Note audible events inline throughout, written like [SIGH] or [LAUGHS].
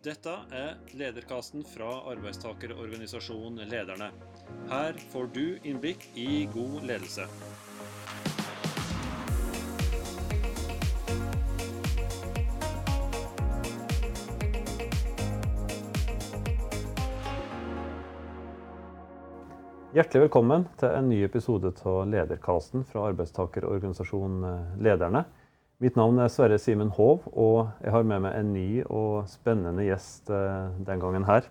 Dette er lederkasten fra arbeidstakerorganisasjonen Lederne. Her får du innblikk i god ledelse. Hjertelig velkommen til en ny episode av Lederkasten fra arbeidstakerorganisasjonen Lederne. Mitt navn er Sverre Simen Hov, og jeg har med meg en ny og spennende gjest eh, den gangen her.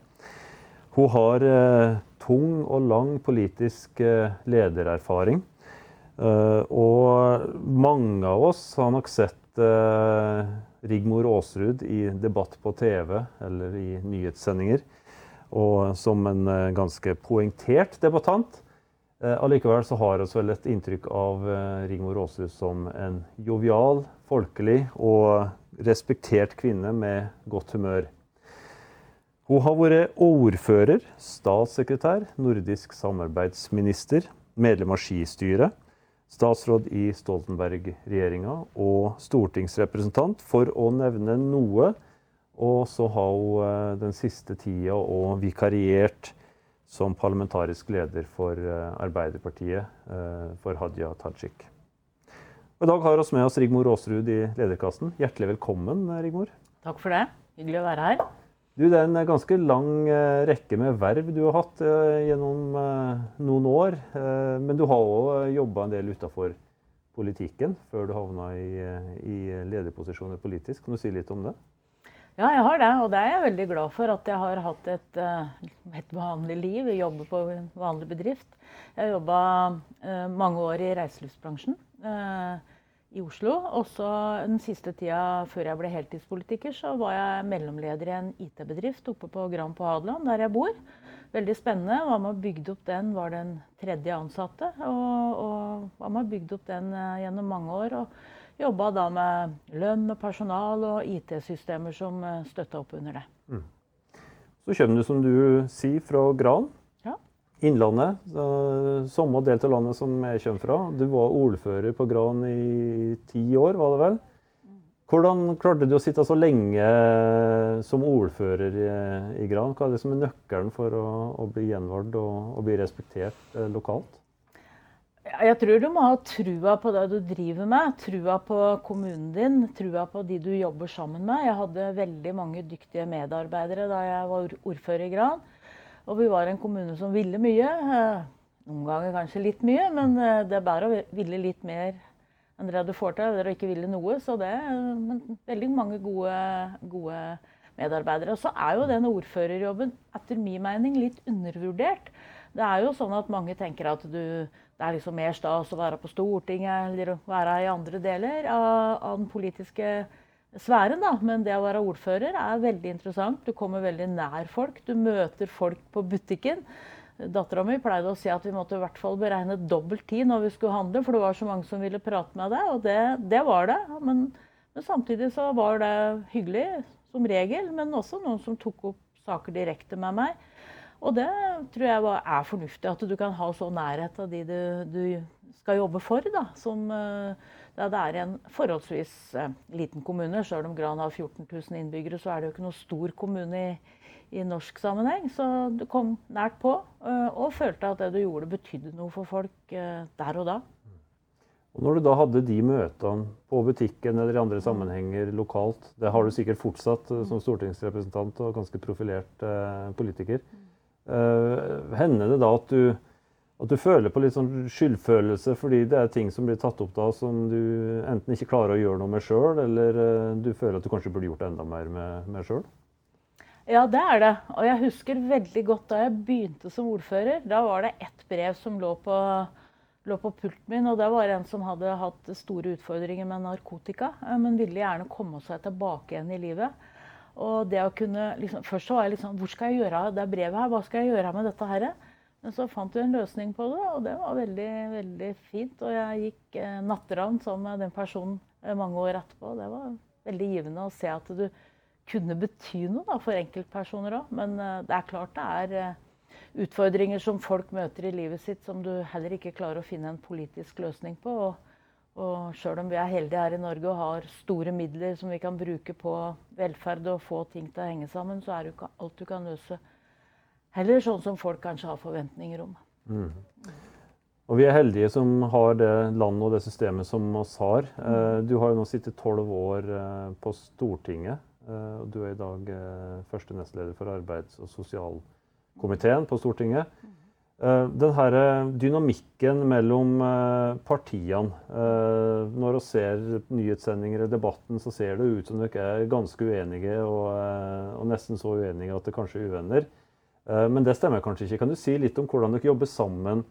Hun har eh, tung og lang politisk eh, ledererfaring. Og mange av oss har nok sett Rigmor Aasrud i debatt på TV eller i nyhetssendinger og som en ganske poengtert debattant. Allikevel så har vi vel et inntrykk av Rigmor Aasrud som en jovial, folkelig og respektert kvinne med godt humør. Hun har vært ordfører, statssekretær, nordisk samarbeidsminister, medlem av skistyret, statsråd i Stoltenberg-regjeringa og stortingsrepresentant, for å nevne noe. Og så har hun eh, den siste tida òg vikariert som parlamentarisk leder for eh, Arbeiderpartiet eh, for Hadia Tajik. Og I dag har vi med oss Rigmor Aasrud i lederkassen. Hjertelig velkommen, Rigmor. Takk for det. Hyggelig å være her. Du, Det er en ganske lang rekke med verv du har hatt gjennom noen år. Men du har òg jobba en del utafor politikken før du havna i, i lederposisjoner politisk. Kan du si litt om det? Ja, jeg har det. Og det er jeg veldig glad for. At jeg har hatt et, eh, et vanlig liv. Jeg jobber på en vanlig bedrift. Jeg har jobba eh, mange år i reiselivsbransjen eh, i Oslo. Og så den siste tida før jeg ble heltidspolitiker, så var jeg mellomleder i en IT-bedrift oppe på Gran på Hadeland, der jeg bor. Veldig spennende. Var med og bygde opp den, var den tredje ansatte. Og, og var med og bygde opp den gjennom mange år. og Jobba da med lønn og personal og IT-systemer som eh, støtta opp under det. Mm. Så kommer du, som du sier, fra Gran. Ja. Innlandet. Samme del av landet som jeg kommer fra. Du var ordfører på Gran i ti år, var det vel? Hvordan klarte du å sitte så lenge som ordfører i, i Gran? Hva er det som er nøkkelen for å, å bli gjenvalgt og, og bli respektert eh, lokalt? Jeg tror du må ha trua på det du driver med. Trua på kommunen din, trua på de du jobber sammen med. Jeg hadde veldig mange dyktige medarbeidere da jeg var ordfører i Gran. Og vi var en kommune som ville mye. Eh, noen ganger kanskje litt mye, men eh, det er bare å ville litt mer enn det du får til. Dere ikke ville noe. Så det er veldig mange gode, gode medarbeidere. Og så er jo den ordførerjobben etter min mening litt undervurdert. Det er jo sånn at mange tenker at du det er liksom mer stas å være på Stortinget eller å være i andre deler av, av den politiske sfæren. Da. Men det å være ordfører er veldig interessant. Du kommer veldig nær folk. Du møter folk på butikken. Dattera mi pleide å si at vi måtte i hvert fall beregne dobbelt tid når vi skulle handle, for det var så mange som ville prate med deg. Og det, det var det. Men, men, samtidig så var det hyggelig, som regel. Men også noen som tok opp saker direkte med meg. Og det tror jeg er fornuftig, at du kan ha så nærhet av de du, du skal jobbe for. Da, som, eh, da det er en forholdsvis eh, liten kommune. Selv om Gran har 14 000 innbyggere, så er det jo ikke noe stor kommune i, i norsk sammenheng. Så du kom nært på eh, og følte at det du gjorde, betydde noe for folk der og da. Og når du da hadde de møtene på butikken eller i andre sammenhenger lokalt, det har du sikkert fortsatt som stortingsrepresentant og ganske profilert eh, politiker. Uh, hender det da at du, at du føler på litt sånn skyldfølelse fordi det er ting som blir tatt opp da som du enten ikke klarer å gjøre noe med sjøl, eller uh, du føler at du kanskje burde gjort enda mer med, med sjøl? Ja, det er det. Og jeg husker veldig godt da jeg begynte som ordfører. Da var det ett brev som lå på, lå på pulten min, og det var en som hadde hatt store utfordringer med narkotika, eh, men ville gjerne komme seg tilbake igjen i livet. Og det å kunne, liksom, Først så var jeg sånn Hvor skal jeg gjøre av det brevet her? Hva skal jeg gjøre med dette her? Men så fant vi en løsning på det, og det var veldig, veldig fint. Og jeg gikk eh, natteravn sammen med den personen eh, mange år etterpå. Det var veldig givende å se at du kunne bety noe da, for enkeltpersoner òg. Men eh, det er klart det er eh, utfordringer som folk møter i livet sitt som du heller ikke klarer å finne en politisk løsning på. Og, Og sjøl om vi er heldige her i Norge og har store midler som vi kan bruke på velferd og få ting til å henge sammen, så er det jo ikke alt du kan løse heller sånn som folk kanskje har forventninger om. Mm. Og vi er heldige som har det landet og det systemet som oss har. Mm. Du har jo nå sittet tolv år eh, på Stortinget. Og du er i dag første nestleder for arbeids- og sosialkomiteen på Stortinget. Eh, den her eh, dynamikken mellom eh, partiene Når vi ser nyhetssendinger i debatten, så ser det ut som dere er ganske uenige, og, nesten så uenige at det kanskje er uvenner. Men det stemmer kanskje ikke. Kan du si litt om hvordan dere jobber sammen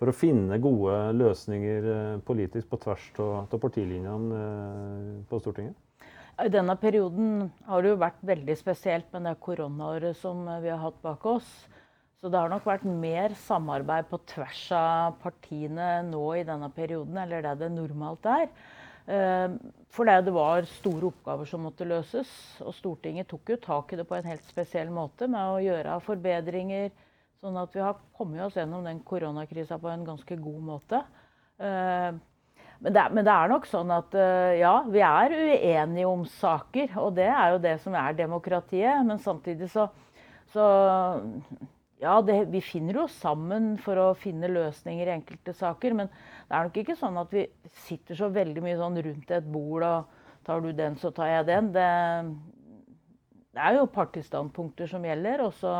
for å finne gode løsninger politisk på tvers av partilinjene på Stortinget? I denne perioden har det jo vært veldig spesielt med det koronaåret som vi har hatt bak oss. Så det har nok vært mer samarbeid på tvers av partiene nå i denne perioden, eller det det normalt er. Fordi for det var store oppgaver som måtte løses. Og Stortinget tok jo tak i det på en helt spesiell måte med å gjøre forbedringer. Sånn at vi har kommet oss gjennom den koronakrisa på en ganske god måte. Eh, men det, men det, er nok sånn at eh, ja, vi er uenige om saker. Og det er jo det som er demokratiet. Men samtidig så, så ja, det, vi finner jo sammen for å finne løsninger i enkelte saker. Men det er nok ikke sånn at vi sitter så veldig mye sånn rundt et bord og tar du den, så tar jeg den. Det, det er jo partistandpunkter som gjelder. Og så,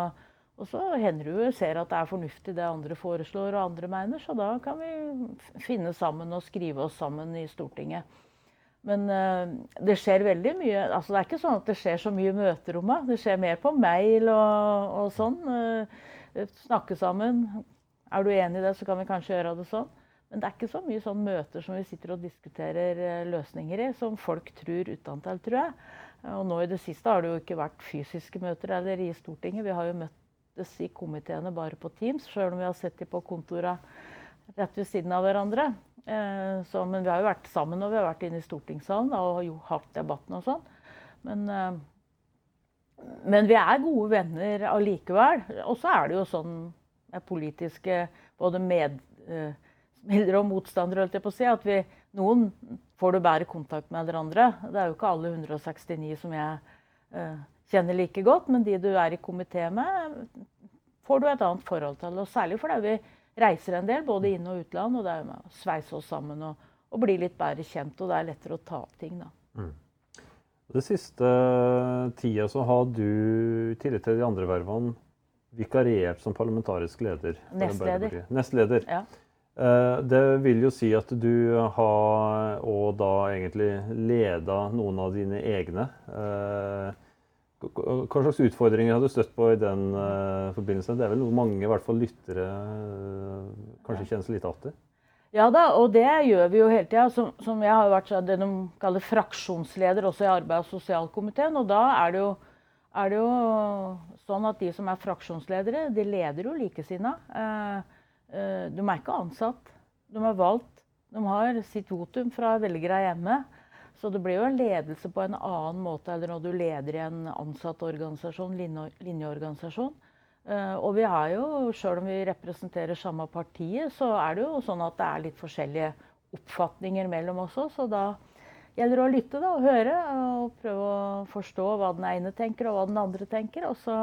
og så hender ser at det er fornuftig det andre foreslår og andre mener. Så da kan vi finne sammen og skrive oss sammen i Stortinget. Men uh, det skjer veldig mye. altså Det er ikke sånn at det skjer så mye i møterommet. Det skjer mer på mail og, og sånn. Uh, snakke sammen. Er du enig i det, så kan vi kanskje gjøre det sånn. Men det er ikke så mye sånn møter som vi sitter og diskuterer eh, løsninger i, som folk tror utentil, tror jeg. Og nå i det siste har det jo ikke vært fysiske møter eller i Stortinget. Vi har jo møttes i komiteene bare på Teams, sjøl om vi har sett dem på kontorene rett ved siden av hverandre. Eh, så, men vi har jo vært sammen og vi har vært inne i stortingssalen og jo hatt debatten og sånn. Men eh, men vi er gode venner allikevel. Og så er det jo sånn politiske både medspillere og motstandere, holdt jeg på å si, at vi, noen får du bedre kontakt med enn andre. Det er jo ikke alle 169 som jeg kjenner like godt, men de du er i komité med, får du et annet forhold til. Og særlig fordi vi reiser en del, både inn- og utland, og det er med å sveise oss sammen og, og bli litt bedre kjent. Og det er lettere å ta opp ting, da. Mm. Det siste tida så har du, i tillegg til de andre vervene, vikariert som parlamentarisk leder. Nestleder. Nestleder. Ja. Eh, det vil jo si at du har og da egentlig leda noen av dine egne. Eh, hva slags utfordringer har du støtt på i den uh, forbindelse? Det er vel noe mange i hvert fall lyttere uh, kanskje kjenner seg litt igjen ja da, og det gjør vi jo hele tida. Som, som, jeg har vært det de kaller fraksjonsleder også i arbeids- og sosialkomiteen. Og da er det, jo, er det, jo, sånn at de som er fraksjonsledere, de leder jo likesinna. Uh, eh, de er ikke ansatt. De er valgt. De har sitt votum fra velgere hjemme. Så det blir jo en ledelse på en annen måte eller når du leder i en ansatt organisasjon, linjeorganisasjon. Uh, og vi har jo, sjøl om vi representerer samme partiet, så er det jo sånn at det er litt forskjellige oppfatninger mellom oss òg. Så da gjelder det å lytte da, og høre og prøve å forstå hva den ene tenker og hva den andre tenker. Og så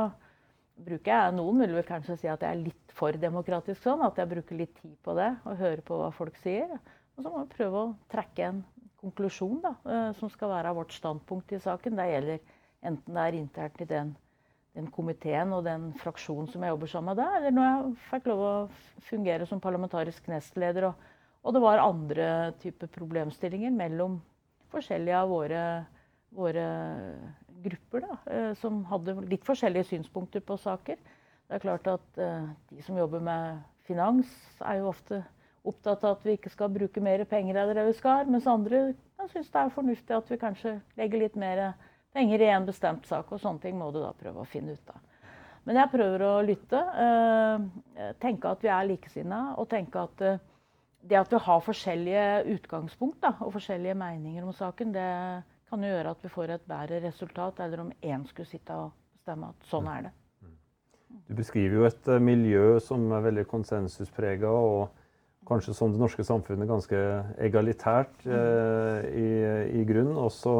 bruker jeg Noen vil vel kanskje si at jeg er litt for demokratisk sånn, at jeg bruker litt tid på det og hører på hva folk sier. Og så må vi prøve å trekke en konklusjon da, uh, som skal være vårt standpunkt i saken. Det gjelder enten det er internt i den den komiteen og den fraksjonen som jeg jobber sammen med eller når jeg fikk lov å fungere som parlamentarisk nestleder. Og, og det var andre typer problemstillinger mellom forskjellige av våre, våre grupper da, eh, som hadde litt forskjellige synspunkter på saker. Det er klart at uh, De som jobber med finans, er jo ofte opptatt av at vi ikke skal bruke mer penger enn det vi skal, mens andre syns det er fornuftig at vi kanskje legger litt mer penger i en bestemt sak. Og sånne ting må du da prøve å finne ut av. Men jeg prøver å lytte. Øh, tenke at vi er likesinna, og tenke at øh, det at vi har forskjellige utgangspunkt da, og forskjellige meninger om saken, det kan jo gjøre at vi får et bedre resultat, eller om én skulle sitte og bestemme at sånn er det. Du beskriver jo et miljø som er veldig konsensusprega, og, kanskje som det norske samfunnet ganske egalitært eh, i, i grunn. Og så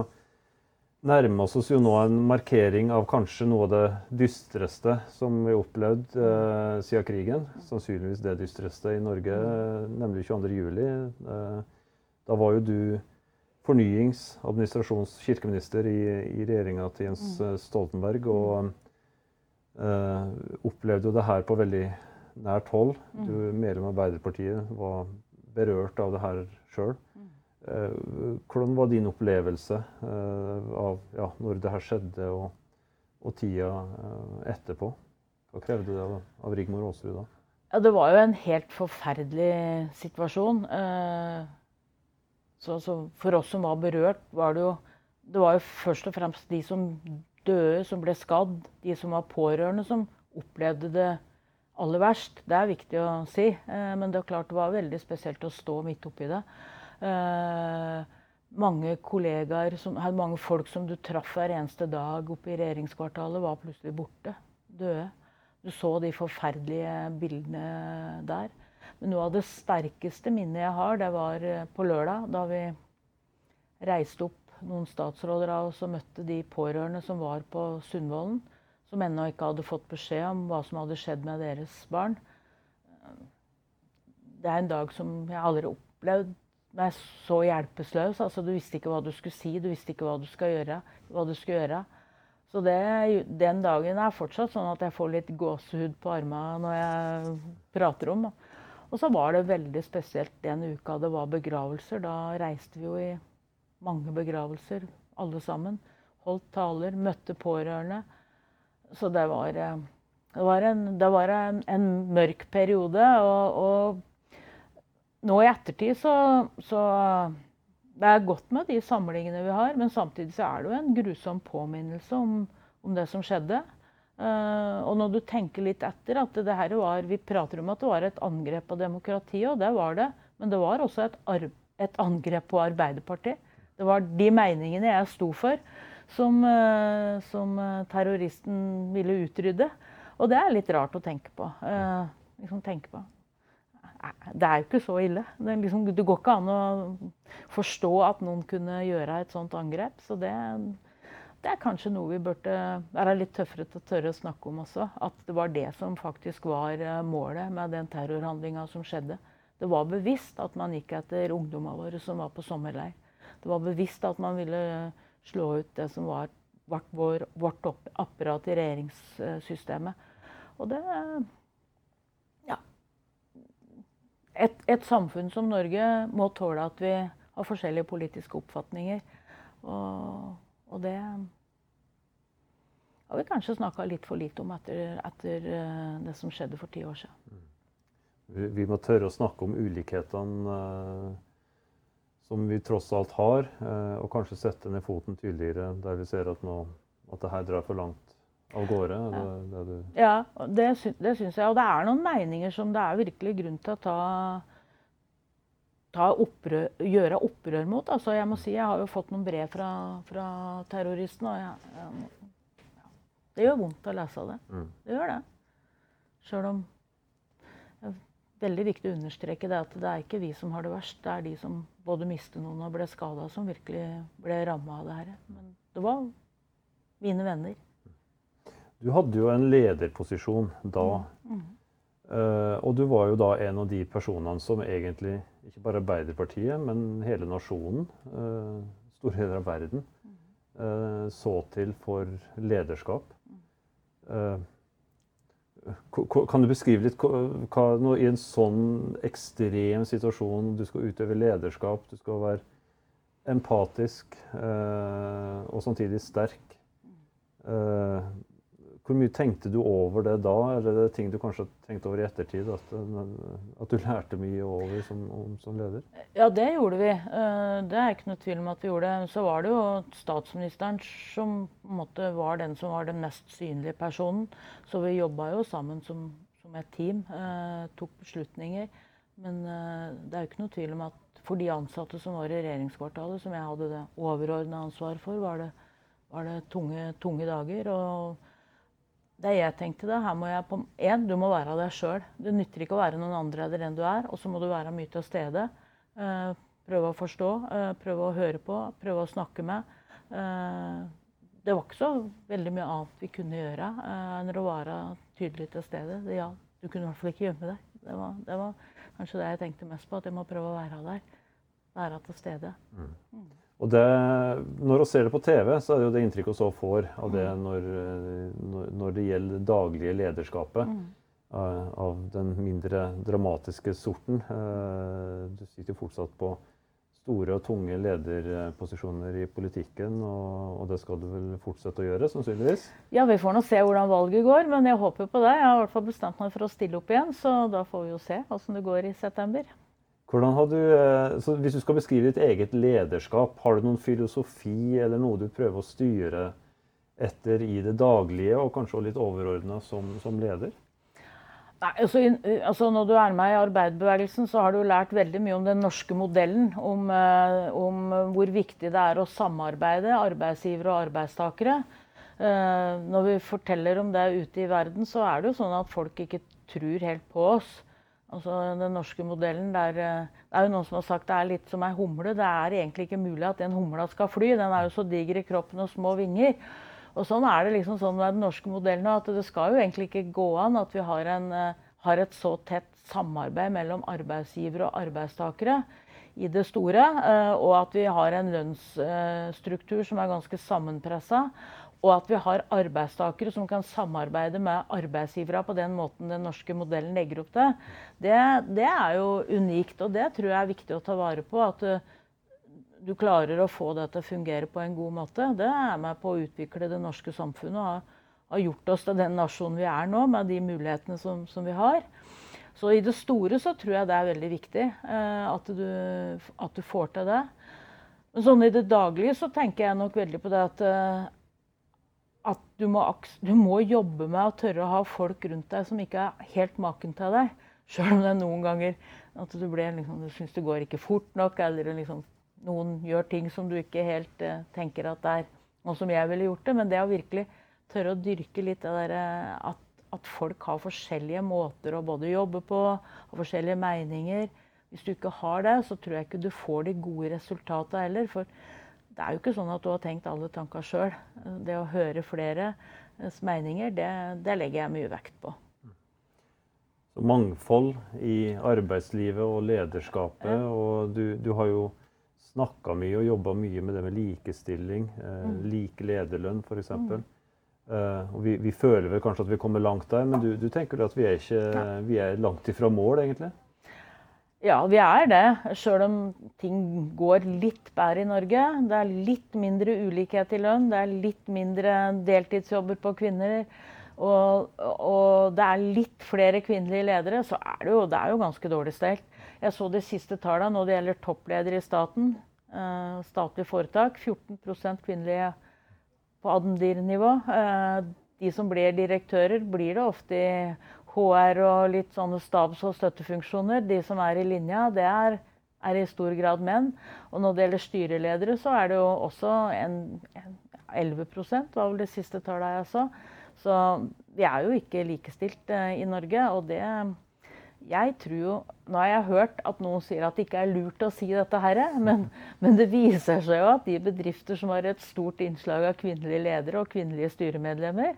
nærmer oss oss jo nå en markering av kanskje noe av det dystreste som vi har opplevd eh, siden krigen. Sannsynligvis det dystreste i Norge, nemlig 22.07. Eh, da var jo du fornyings-, administrasjons-, kirkeminister i, i regjeringa til Jens eh, Stoltenberg. og eh, opplevde jo det her på veldig nært tolv. Du medlem av Arbeiderpartiet var berørt av det her sjøl. Eh, hvordan var din opplevelse eh, av ja, når det her skjedde, og, og tida eh, etterpå? Hva krevde det av, av Rigmor Aasrud da? Ja, det var jo en helt forferdelig situasjon. Eh, så, så for oss som var berørt, var det jo Det var jo først og fremst de som døde, som ble skadd, de som var pårørende, som opplevde det aller verst. Det er viktig å si. Eh, men det er klart det var veldig spesielt å stå midt oppi det. Eh, mange kollegaer, mange folk som du traff hver eneste dag oppe i regjeringskvartalet, var plutselig borte. Døde. Du så de forferdelige bildene der. Men noe av det sterkeste minnet jeg har, det var eh, på lørdag, da vi reiste opp noen statsråder av oss og møtte de pårørende som var på Sundvolden som ennå ikke hadde fått beskjed om hva som hadde skjedd med deres barn. Det er en dag som jeg aldri opplevd meg så hjelpeløs. Altså, du visste ikke hva du skulle si, du visste ikke hva du gjøre. Hva du skulle gjøre. Så det, den dagen er fortsatt sånn at jeg får litt gåsehud på armene når jeg prater om. Og så var det veldig spesielt den uka det var begravelser. Da reiste vi jo i mange begravelser, alle sammen. Holdt taler, møtte pårørende. Så det var, eh, det var, en, det var en, en, mørk periode. Og, og nå i ettertid så, så, Det er godt med de samlingene vi har, men samtidig så er det jo en grusom påminnelse om, om det som skjedde. Uh, og når du tenker litt etter at det her var, Vi prater om at det var et angrep på demokratiet, og det var det. Men det var også et, et angrep på Arbeiderpartiet. Det var de meningene jeg sto for som, eh, som eh, terroristen ville utrydde. Og det er litt rart å tenke på. Eh, liksom tenke på. Det er jo ikke så ille. Det, liksom, det, går ikke an å forstå at noen kunne gjøre et sånt angrep. Så det, det er kanskje noe vi burde være litt tøffere til å tørre å snakke om også. At det var det som faktisk var målet med den terrorhandlinga som skjedde. Det var bevisst at man gikk etter ungdommene våre som var på sommerleir. Det var bevisst at man ville slå ut det som var vår, vårt apparat i regjeringssystemet. Og det Ja. Et, et, samfunn som Norge må tåle at vi har forskjellige politiske oppfatninger. Og, og det har vi kanskje snakka litt for lite om etter, etter, eh, det som skjedde for ti år siden. Vi, vi må tørre å snakke om ulikhetene eh, som vi tross alt har, eh, og kanskje sette ned foten tydeligere der vi ser at, nå, at det her drar for langt av gårde? Ja, det, det, ja det, sy det syns jeg. Og det er noen meninger som det er virkelig grunn til å ta, ta opprør, gjøre opprør mot. Altså, jeg må si, jeg har jo fått noen brev fra, fra terroristene. og jeg, jeg, ja, Det gjør vondt å lese det. Mm. Det gjør det. Sjøl om veldig viktig å understreke det at det er ikke vi som har det verst. Det er de som både mistet noen og ble skada, som virkelig ble ramma av det her. Men det var mine venner. Du hadde jo en lederposisjon da. Mm. Mm. Uh, og du var jo da en av de personene som egentlig, ikke bare Arbeiderpartiet, men hele nasjonen, uh, store deler av verden, uh, så til for lederskap. Uh, kan du beskrive litt hva, i en sånn ekstrem situasjon Du skal utøve lederskap, du skal være empatisk eh, og samtidig sterk. Eh, hvor mye tenkte du over det da, eller er det ting du kanskje tenkte over i ettertid? At, at du lærte mye over som, som, leder? Ja, det gjorde vi. Eh, det er ikke noe tvil om at vi gjorde. Så var det jo statsministeren som måte, var den som var den mest synlige personen. Så vi jobba jo sammen som, som et team. Eh, tok beslutninger. Men eh, det er jo ikke noe tvil om at for de ansatte som var i regjeringskvartalet, som jeg hadde det overordna ansvar for, var det, var det tunge, tunge dager. og det jeg tenkte da, her må jeg på en, du må være deg sjøl. Det nytter ikke å være noen andre enn du er. Og så må du være mye til stede. Eh, prøve å forstå, eh, prøve å høre på, prøve å snakke med. Eh, det var ikke så veldig mye annet vi kunne gjøre enn å være tydelig til stede. Det, ja, du kunne i hvert fall ikke gjemme deg. Det var, det var, kanskje det jeg tenkte mest på. At jeg må prøve å være der. Være til stede. Mm. Og det, Når vi ser det på TV, så er det jo det inntrykket vi får av det mm. når, når, det gjelder det daglige lederskapet. Mm. Av den mindre dramatiske sorten. Eh, du sitter jo fortsatt på store og tunge lederposisjoner i politikken, og, og, det skal du vel fortsette å gjøre, sannsynligvis? Ja, vi får nå se hvordan valget går, men jeg håper på det. Jeg har i hvert fall bestemt meg for å stille opp igjen, så da får vi jo se åssen det går i september. Du, eh, Hvis du skal beskrive ditt eget lederskap, har du noen filosofi eller noe du prøver å styre etter i det daglige, og kanskje litt overordna som, som, leder? Nei, altså, altså, Når du er med i arbeiderbevegelsen, så har du lært veldig mye om den norske modellen. Om, eh, om hvor viktig det er å samarbeide, arbeidsgivere og arbeidstakere. Eh, når vi forteller om det ute i verden, så er det jo sånn at folk ikke tror helt på oss. Altså Den norske modellen der, eh, Det er jo noen som har sagt det er litt som ei humle. Det er egentlig ikke mulig at den humla skal fly. Den er jo så diger i kroppen og små vinger. Og sånn er det liksom sånn med den norske modellen at det skal jo egentlig ikke gå an at vi har, en, eh, har et så tett samarbeid mellom arbeidsgivere og arbeidstakere i det store. Eh, og at vi har en lønnsstruktur som er ganske sammenpressa. Og at vi har arbeidstakere som kan samarbeide med arbeidsgivere på den måten den norske modellen legger opp til, det, det er jo unikt. Og det tror jeg er viktig å ta vare på. At du, du, klarer å få det til å fungere på en god måte. Det er med på å utvikle det norske samfunnet og har gjort oss til den nasjonen vi er nå, med de mulighetene som, som, vi har. Så i det store så tror jeg det er veldig viktig eh, at, du, at, du, får til det. Men sånn i det daglige så tenker jeg nok veldig på det at eh, at du må, du må, jobbe med å tørre å ha folk rundt deg som ikke er helt maken til deg. Sjøl om det er noen ganger at du, ble, liksom, du syns det går ikke fort nok, eller liksom, noen gjør ting som du ikke helt eh, tenker at det er noe som jeg ville gjort det. Men det å virkelig tørre å dyrke litt det derre uh, at, at, folk har forskjellige måter å både jobbe på, har forskjellige meninger. Hvis du ikke har det, så tror jeg ikke du får de gode resultatene heller. For det er jo ikke sånn at du har tenkt alle tanker sjøl. Det å høre fleres meninger, det, det, legger jeg mye vekt på. Så mangfold i arbeidslivet og lederskapet. Ja. Og du, du, har jo snakka mye og jobba mye med det med likestilling. Eh, mm. Lik lederlønn, f.eks. Mm. Eh, og vi, vi, føler vel kanskje at vi kommer langt der, men du, du tenker at vi er, ikke, vi er langt ifra mål, egentlig? Ja, vi er det. Sjøl om ting går litt bedre i Norge. Det er litt mindre ulikhet i lønn, det er litt mindre deltidsjobber på kvinner. Og, og det er litt flere kvinnelige ledere, så er det jo, det er jo ganske dårlig stelt. Jeg så de siste tallene når det gjelder toppledere i staten. Eh, statlige foretak. 14% kvinnelige på Admdir-nivå. Eh, de som blir direktører, blir det ofte i HR og litt sånne stabs- og støttefunksjoner. De som er i linja, det er, er, i stor grad menn. Og når det gjelder styreledere, så er det jo også en, en 11% var vel det siste tallet jeg så. Så vi er jo ikke likestilt eh, i Norge. Og det Jeg tror jo Nå har jeg hørt at noen sier at det ikke er lurt å si dette her, men, men det viser seg jo at de bedrifter som har et stort innslag av kvinnelige ledere og kvinnelige styremedlemmer,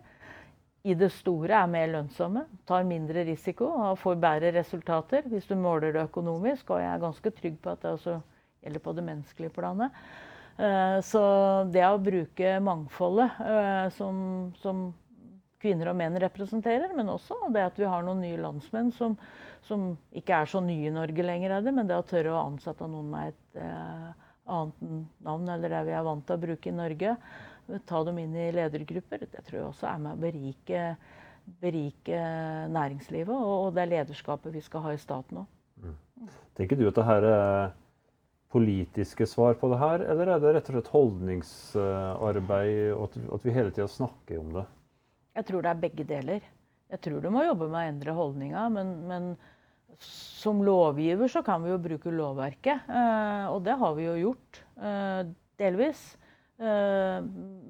i det store er mer lønnsomme, tar mindre risiko og får bedre resultater hvis du måler det økonomisk. Og jeg er ganske trygg på at det også gjelder på det menneskelige planet. Eh, så det å bruke mangfoldet eh, som, som kvinner og menn representerer, men også det at vi har noen nye landsmenn som, som ikke er så nye i Norge lenger, er det, men det å tørre å ansette noen med et eh, annet navn eller det vi er vant til å bruke i Norge, ta dem inn i ledergrupper, det tror jeg også er med å berike, berike næringslivet og, det er lederskapet vi skal ha i staten òg. Mm. Tenker du at det her er politiske svar på det her, eller er det rett og slett holdningsarbeid, og at vi hele tida snakker om det? Jeg tror det er begge deler. Jeg tror du må jobbe med å endre holdninga, men, men, som lovgiver så kan vi jo bruke lovverket. Eh, og det har vi jo gjort, eh, delvis. Eh,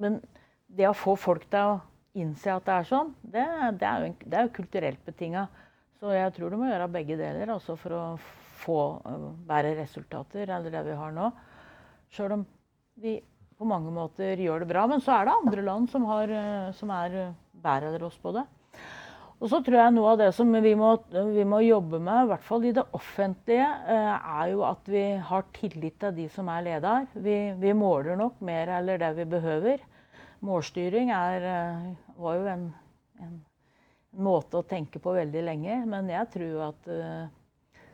men det å få folk til å innse at det er sånn, det, det er, jo, det er jo kulturelt betinga. Så jeg tror du må gjøre begge deler altså for å få uh, bedre resultater enn det vi har nå. Sjøl om vi på mange måter gjør det bra. Men så er det andre land som, har, uh, som er bedre enn oss på det. Og så tror jeg noe av det som vi må, vi må, jobbe med, i hvert fall i det offentlige, er jo at vi har tillit til de som er leder. Vi, vi måler nok mer eller det vi behøver. Målstyring er, var jo en, en måte å tenke på veldig lenge. Men jeg tror at, uh,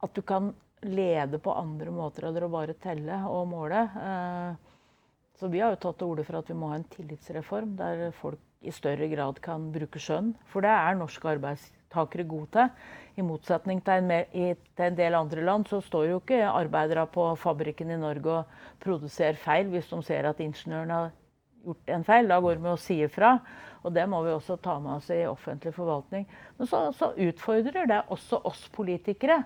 at du kan lede på andre måter enn å bare telle og måle. Så vi har jo tatt til orde for at vi må ha en tillitsreform der folk i større grad kan bruke skjønn. For det er norske arbeidstakere gode til. I motsetning til en, i, til en, del andre land så står jo ikke arbeidere på fabrikken i Norge og produserer feil hvis de ser at ingeniøren har gjort en feil. Da går de og sier fra. Og det må vi også ta med oss i offentlig forvaltning. Men så, så utfordrer det også oss politikere.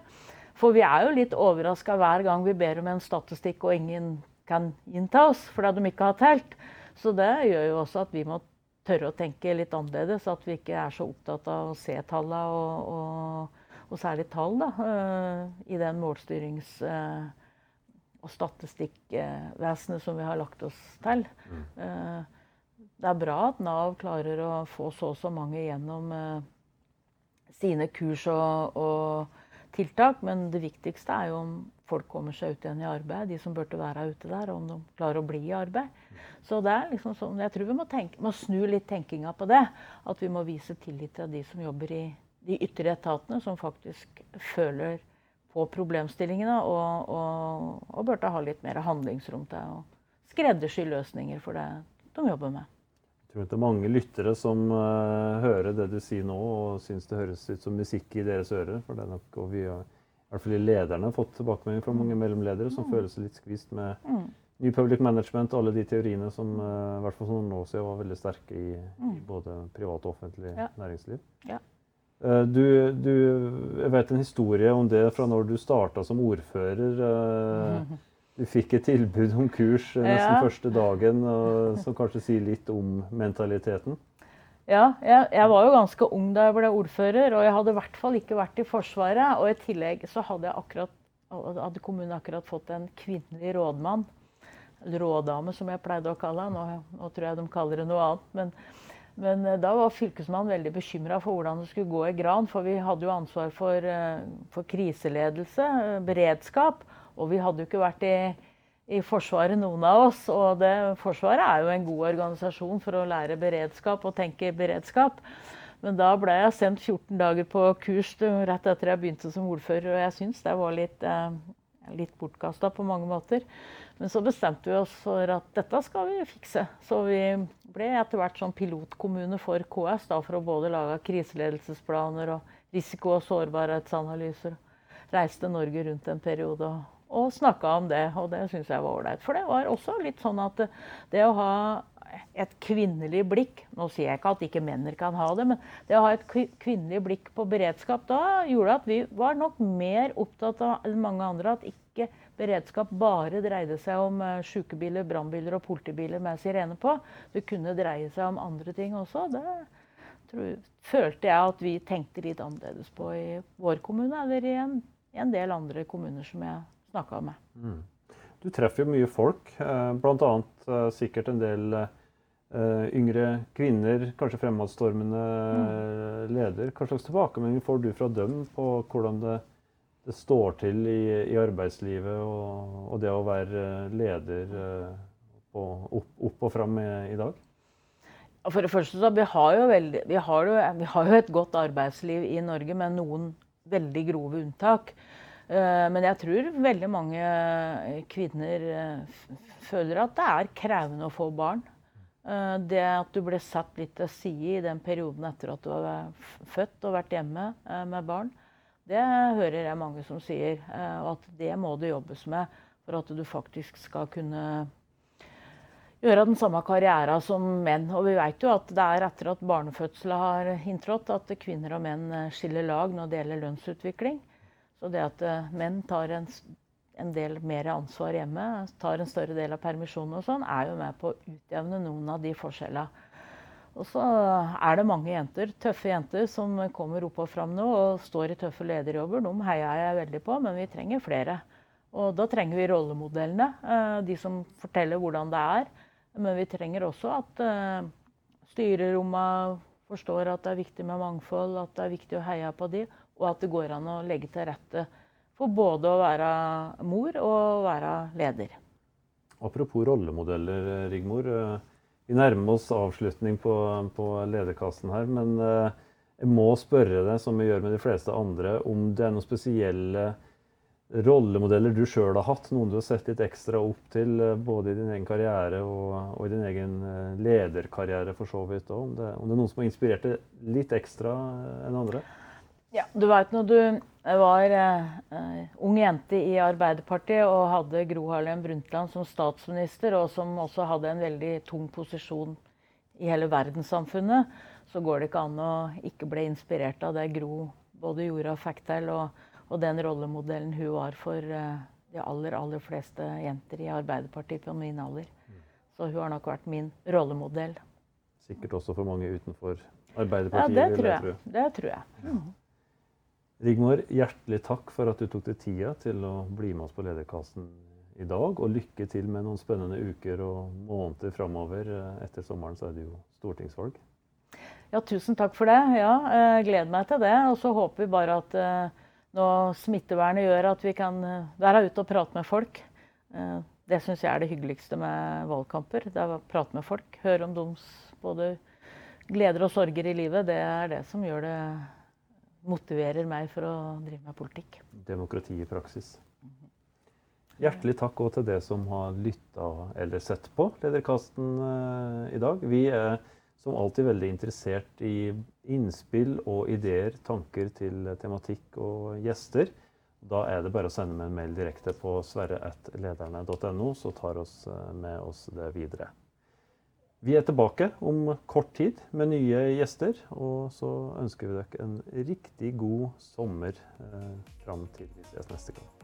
For vi er jo litt overraska hver gang vi ber om en statistikk og ingen kan innta oss fordi de ikke har telt. Så det gjør jo også at vi må tørre å tenke litt annerledes. At vi ikke er så opptatt av å se tallene, og, og, og særlig tall, da, eh, i den målstyrings- eh, og statistikkvesenet som vi har lagt oss til. Mm. Eh, det er bra at Nav klarer å få så og så mange gjennom sine kurs og, og, tiltak, men det viktigste er jo om folk kommer seg ut igjen i arbeid, de som burde være ute der, og om de klarer å bli i arbeid. Så det er liksom sånn, jeg tror vi må, tenke, må snu litt tenkinga på det. At vi må vise tillit til de som jobber i de ytre etatene, som faktisk føler på problemstillingene og, og, og burde ha litt mer handlingsrom til å skreddersy løsninger for det de jobber med. Jeg tror det er mange lyttere som uh, hører det du sier nå og syns det høres ut som musikk i deres ører. for det er nok, og vi har, i hvert fall lederne har fått tilbakemelding fra mange mellomledere som mm. føler seg litt skvist med mm. New Public Management og alle de teoriene som uh, i hvert fall for noen år siden var veldig sterke i, mm. i både privat og offentlig ja. næringsliv. Ja. Eh, du, du, jeg vet en historie om det fra når du starta som ordfører. Eh, [LAUGHS] du fikk et tilbud om kurs nesten ja. første dagen, som kanskje sier litt om mentaliteten? Ja, jeg, jeg, var jo ganske ung da jeg ble ordfører, og jeg hadde i hvert fall ikke vært i Forsvaret. Og i tillegg så hadde, akkurat, hadde kommunen akkurat fått en kvinnelig rådmann. Råddame, som jeg pleide å kalle henne. Nå, nå, tror jeg de kaller det noe annet. men men eh, da var fylkesmannen veldig bekymra for hvordan det skulle gå i Gran. For vi hadde jo ansvar for, eh, for kriseledelse, eh, beredskap. Og vi hadde jo ikke vært i, i Forsvaret, noen av oss. Og det, Forsvaret er jo en god organisasjon for å lære beredskap og tenke beredskap. Men da ble jeg sendt 14 dager på kurs rett etter jeg begynte som ordfører. Og jeg syns det var litt, litt bortkasta på mange måter. Men så bestemte vi oss for at dette skal vi fikse. Så vi ble etter hvert sånn pilotkommune for KS da, for å både lage kriseledelsesplaner og risiko- og sårbarhetsanalyser. Reiste Norge rundt en periode og, og snakka om det, og det syns jeg var ålreit. For det var også litt sånn at det, å ha et kvinnelig blikk Nå sier jeg ikke at ikke menn kan ha det, men det å ha et kvinnelig blikk på beredskap da gjorde at vi var nok mer opptatt av enn mange andre at ikke beredskap bare dreide seg om sjukebiler, sykebiler, brannbiler og politibiler med sirene på. Det kunne dreie seg om andre ting også. Det tror, følte jeg at vi tenkte litt annerledes på i vår kommune eller i en, i en del andre kommuner som jeg snakka med. Mm. Du treffer jo mye folk, uh, bl.a. Uh, sikkert en del uh, yngre kvinner, kanskje fremadstormende mm. leder. Hva slags tilbakemelding får du fra dem på hvordan det det står til i, i arbeidslivet og, og, det å være leder eh, på, opp, opp, og fram i, i, dag? For det første så vi har, jo veldig, vi, har jo, vi har jo et godt arbeidsliv i Norge med noen veldig grove unntak. Eh, men jeg tror veldig mange kvinner eh, føler at det er krevende å få barn. Det at du ble satt litt til side i den perioden etter at du var født og vært hjemme med barn. Det hører jeg mange som sier. Eh, og at det må det jobbes med for at du faktisk skal kunne gjøre den samme karrieren som menn. Og vi vet jo at det er etter at barnefødselen har inntrådt at kvinner og menn eh, skiller lag når det gjelder lønnsutvikling. Så det at eh, menn tar en, en del mer ansvar hjemme, tar en større del av permisjonen og sånn, er jo med på å utjevne noen av de forskjellene. Og så er det mange jenter, tøffe jenter som kommer opp og fram nå og står i tøffe lederjobber. De heier jeg veldig på, men vi trenger flere. Og da trenger vi rollemodellene. Eh, de som forteller hvordan det er. Men vi trenger også at eh, styrerommene forstår at det er viktig med mangfold, at det er viktig å heie på de, og at det går an å legge til rette for både å være mor og å være leder. Apropos rollemodeller, Rigmor. Eh, vi nærmer oss avslutning på, på lederkassen her, men jeg må spørre deg, som vi gjør med de fleste andre, om det er noen spesielle rollemodeller du sjøl har hatt, noen du har sett litt ekstra opp til eh, både i din egen karriere og, og i din egen eh, lederkarriere for så vidt? Om, om det er noen som har inspirert deg litt ekstra eh, enn andre? Du veit når du var uh, ung jente i Arbeiderpartiet og hadde Gro Harlem Brundtland som statsminister, og som også hadde en veldig tung posisjon i hele verdenssamfunnet, så går det ikke an å ikke bli inspirert av det Gro både gjorde og fikk til. og og den rollemodellen hun var for eh, de aller, aller fleste jenter i Arbeiderpartiet på min alder. Så hun har nok vært min rollemodell. Sikkert også for mange utenfor Arbeiderpartiet. Ja, det tror jeg. Det tror jeg. Mm. Rigmor, hjertelig takk for at du tok deg tida til å bli med oss på Lederkassen i dag. Og lykke til med noen spennende uker og måneder framover. Etter sommeren så er det jo stortingsvalg. Ja, tusen takk for det. Ja, jeg gleder meg til det. Og så håper vi bare at eh, nå smittevernet gjør at vi kan eh, være ute og prate med folk. Eh, det syns jeg er det hyggeligste med valgkamper. Det er å prate med folk. Høre om deres både gleder og sorger i livet. Det er det som gjør det motiverer meg for å drive med politikk. Demokrati i praksis. Hjertelig takk òg til det som har lytta eller sett på Lederkasten eh, i dag. Vi er som alltid veldig interessert i innspill og ideer, tanker til tematikk og gjester. Da er det bare å sende meg en mail direkte på sverre.lederne.no, så tar oss eh, med oss det videre. Vi er tilbake om kort tid med nye gjester, og så ønsker vi dere en riktig god sommer eh, fram til vi ses neste gang.